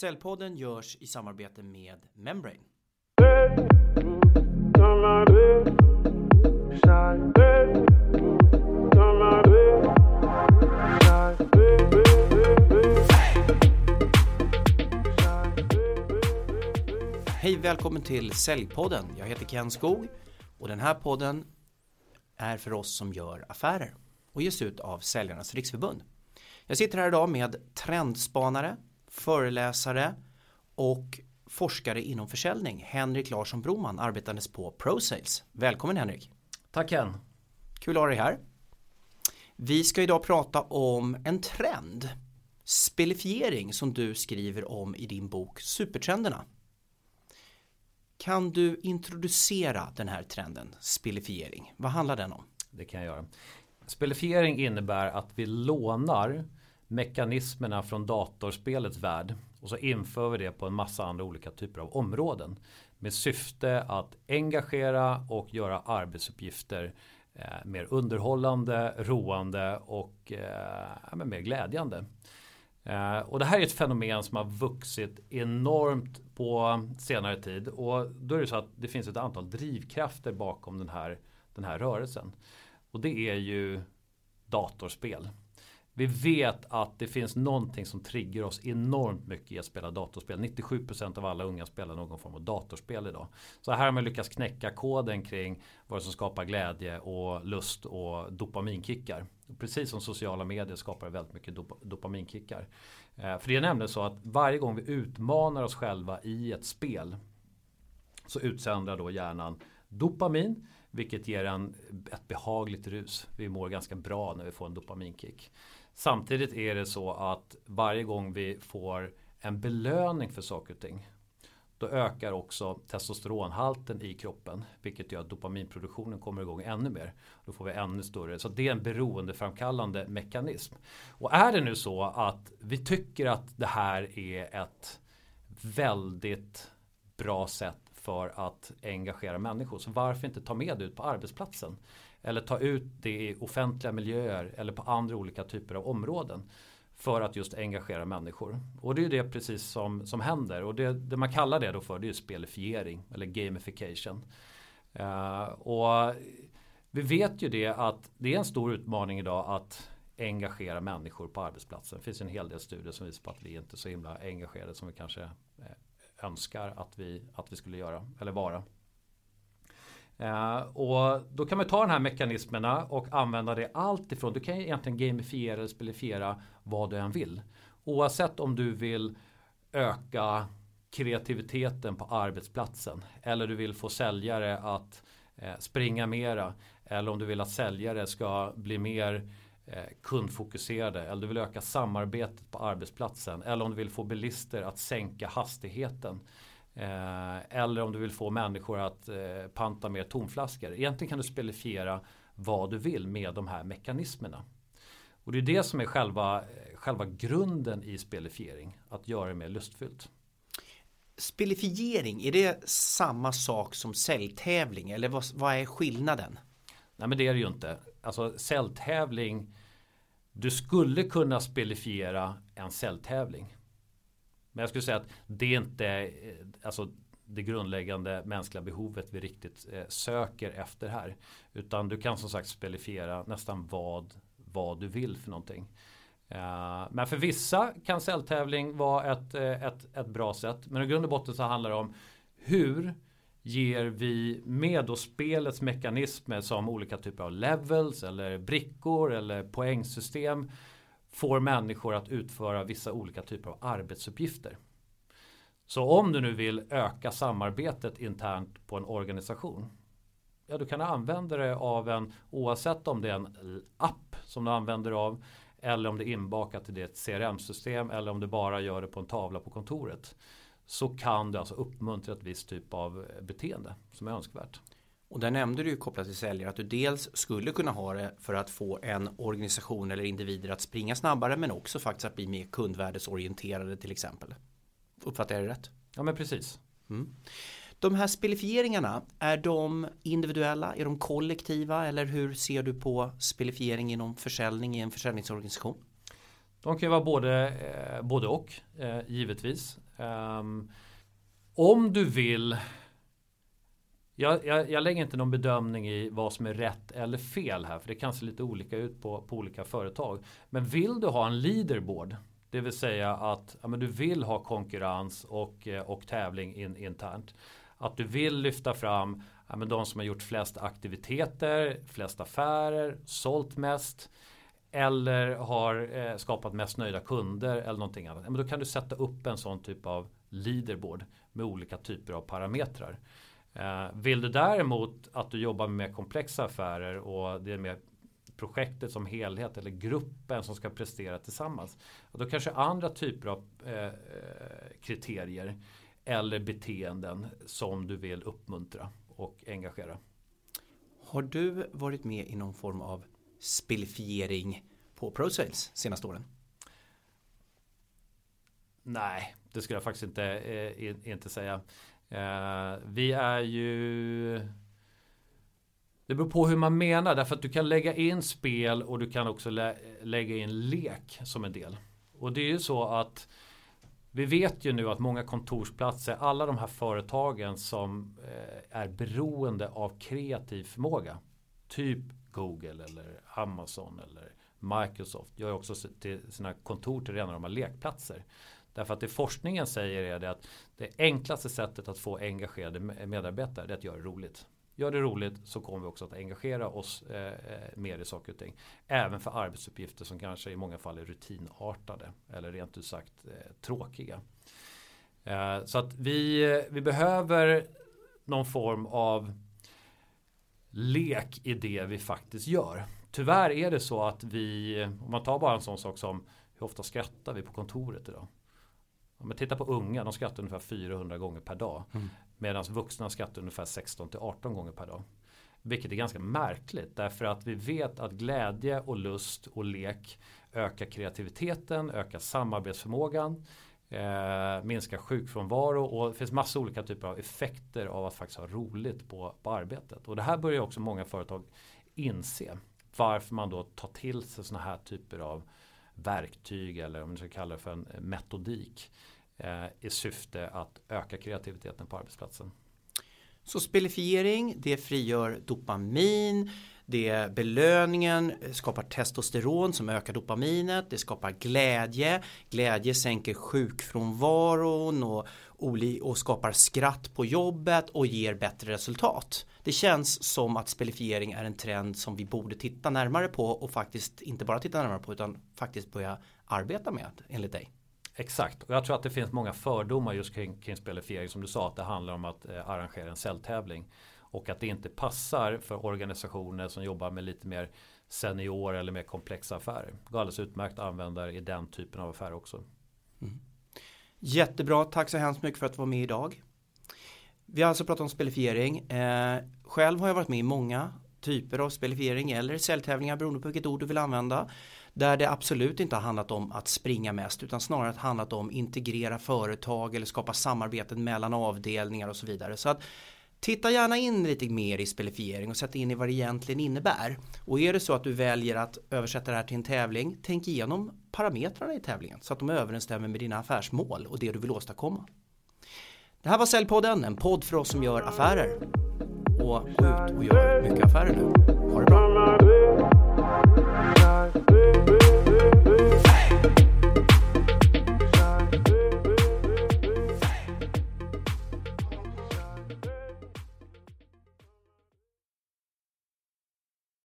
Cellpodden görs i samarbete med Membrane. Hej välkommen till Säljpodden. Jag heter Ken Skog och den här podden är för oss som gör affärer och ges ut av Säljarnas Riksförbund. Jag sitter här idag med trendspanare, föreläsare och forskare inom försäljning. Henrik Larsson Broman arbetandes på ProSales. Välkommen Henrik. Tack Ken. Kul att ha dig här. Vi ska idag prata om en trend. Spelifiering som du skriver om i din bok Supertrenderna. Kan du introducera den här trenden, spelifiering? Vad handlar den om? Det kan jag göra. Spelifiering innebär att vi lånar mekanismerna från datorspelets värld och så inför vi det på en massa andra olika typer av områden med syfte att engagera och göra arbetsuppgifter eh, mer underhållande, roande och eh, mer glädjande. Eh, och det här är ett fenomen som har vuxit enormt på senare tid och då är det så att det finns ett antal drivkrafter bakom den här, den här rörelsen. Och det är ju datorspel. Vi vet att det finns någonting som triggar oss enormt mycket i att spela datorspel. 97% av alla unga spelar någon form av datorspel idag. Så här har man lyckats knäcka koden kring vad som skapar glädje och lust och dopaminkickar. Precis som sociala medier skapar väldigt mycket dop dopaminkickar. Eh, för det är nämligen så att varje gång vi utmanar oss själva i ett spel så utsöndrar då hjärnan dopamin vilket ger en ett behagligt rus. Vi mår ganska bra när vi får en dopaminkick. Samtidigt är det så att varje gång vi får en belöning för saker och ting då ökar också testosteronhalten i kroppen vilket gör att dopaminproduktionen kommer igång ännu mer. Då får vi ännu större. Så det är en beroendeframkallande mekanism. Och är det nu så att vi tycker att det här är ett väldigt bra sätt för att engagera människor. Så varför inte ta med det ut på arbetsplatsen? Eller ta ut det i offentliga miljöer eller på andra olika typer av områden. För att just engagera människor. Och det är ju det precis som, som händer. Och det, det man kallar det då för det är spelifiering eller gamification. Uh, och vi vet ju det att det är en stor utmaning idag att engagera människor på arbetsplatsen. Det finns en hel del studier som visar på att vi inte är så himla engagerade som vi kanske önskar att vi, att vi skulle göra eller vara. Eh, och då kan man ta de här mekanismerna och använda det allt ifrån. Du kan egentligen gamifiera eller spelifiera vad du än vill. Oavsett om du vill öka kreativiteten på arbetsplatsen eller du vill få säljare att eh, springa mera eller om du vill att säljare ska bli mer kundfokuserade eller du vill öka samarbetet på arbetsplatsen eller om du vill få bilister att sänka hastigheten Eh, eller om du vill få människor att eh, panta mer tomflaskor. Egentligen kan du spelifiera vad du vill med de här mekanismerna. Och det är det som är själva, själva grunden i spelifiering. Att göra det mer lustfyllt. Spelifiering, är det samma sak som säljtävling eller vad, vad är skillnaden? Nej men det är det ju inte. Alltså säljtävling du skulle kunna spelifiera en celltävling. Men jag skulle säga att det är inte eh, alltså, det grundläggande mänskliga behovet vi riktigt eh, söker efter här. Utan du kan som sagt spelifiera nästan vad, vad du vill för någonting. Eh, men för vissa kan celltävling vara ett, ett, ett bra sätt. Men i grund och botten så handlar det om hur ger vi med då spelets mekanismer som olika typer av levels eller brickor eller poängsystem får människor att utföra vissa olika typer av arbetsuppgifter. Så om du nu vill öka samarbetet internt på en organisation. Ja, du kan använda det av en oavsett om det är en app som du använder av eller om det är inbakat i ditt CRM-system eller om du bara gör det på en tavla på kontoret. Så kan du alltså uppmuntra ett visst typ av beteende som är önskvärt. Och där nämnde du ju kopplat till säljare att du dels skulle kunna ha det för att få en organisation eller individer att springa snabbare men också faktiskt att bli mer kundvärdesorienterade till exempel. Uppfattar jag det rätt? Ja men precis. Mm. De här spelifieringarna, är de individuella, är de kollektiva eller hur ser du på spelifiering inom försäljning i en försäljningsorganisation? De kan ju vara både, eh, både och eh, givetvis. Um, om du vill jag, jag, jag, lägger inte någon bedömning i vad som är rätt eller fel här. För det kan se lite olika ut på, på olika företag. Men vill du ha en leaderboard. Det vill säga att ja, men du vill ha konkurrens och, eh, och tävling in, internt. Att du vill lyfta fram ja, men de som har gjort flest aktiviteter, flest affärer, sålt mest. Eller har eh, skapat mest nöjda kunder eller någonting annat. Men då kan du sätta upp en sån typ av leaderboard med olika typer av parametrar. Eh, vill du däremot att du jobbar med mer komplexa affärer och det är mer projektet som helhet eller gruppen som ska prestera tillsammans. Då kanske andra typer av eh, eh, kriterier eller beteenden som du vill uppmuntra och engagera. Har du varit med i någon form av spelifiering på ProSales senaste åren? Nej, det skulle jag faktiskt inte, eh, inte säga. Eh, vi är ju det beror på hur man menar därför att du kan lägga in spel och du kan också lä lägga in lek som en del. Och det är ju så att vi vet ju nu att många kontorsplatser, alla de här företagen som eh, är beroende av kreativ förmåga. Typ Google eller Amazon eller Microsoft gör också till sina kontor till rena de här lekplatser. Därför att det forskningen säger är det att det enklaste sättet att få engagerade medarbetare är att göra det roligt. Gör det roligt så kommer vi också att engagera oss eh, eh, mer i saker och ting. Även för arbetsuppgifter som kanske i många fall är rutinartade eller rent ut sagt eh, tråkiga. Eh, så att vi, eh, vi behöver någon form av lek i det vi faktiskt gör. Tyvärr är det så att vi, om man tar bara en sån sak som hur ofta skrattar vi på kontoret idag? Om man tittar på unga, de skrattar ungefär 400 gånger per dag. Mm. Medan vuxna skattar ungefär 16 till 18 gånger per dag. Vilket är ganska märkligt därför att vi vet att glädje och lust och lek ökar kreativiteten, ökar samarbetsförmågan, eh, minska sjukfrånvaro och det finns massa olika typer av effekter av att faktiskt ha roligt på, på arbetet. Och det här börjar också många företag inse. Varför man då tar till sig sådana här typer av verktyg eller om man ska kalla det för en metodik eh, i syfte att öka kreativiteten på arbetsplatsen. Så spelifiering, det frigör dopamin, det belöningen eh, skapar testosteron som ökar dopaminet, det skapar glädje, glädje sänker sjukfrånvaron och, och skapar skratt på jobbet och ger bättre resultat. Det känns som att spelifiering är en trend som vi borde titta närmare på och faktiskt inte bara titta närmare på utan faktiskt börja arbeta med enligt dig. Exakt, och jag tror att det finns många fördomar just kring, kring spelifiering som du sa att det handlar om att eh, arrangera en säljtävling. Och att det inte passar för organisationer som jobbar med lite mer senior eller mer komplexa affärer. Det går alldeles utmärkt att använda i den typen av affärer också. Mm. Jättebra, tack så hemskt mycket för att du var med idag. Vi har alltså pratat om spelifiering. Eh, själv har jag varit med i många typer av spelifiering eller säljtävlingar beroende på vilket ord du vill använda. Där det absolut inte har handlat om att springa mest utan snarare handlat om integrera företag eller skapa samarbeten mellan avdelningar och så vidare. Så att Titta gärna in lite mer i spelifiering och sätt in i vad det egentligen innebär. Och är det så att du väljer att översätta det här till en tävling, tänk igenom parametrarna i tävlingen så att de överensstämmer med dina affärsmål och det du vill åstadkomma. Det här var Säljpodden, en podd för oss som gör affärer. Och ut och gör affärer nu. Ha det bra!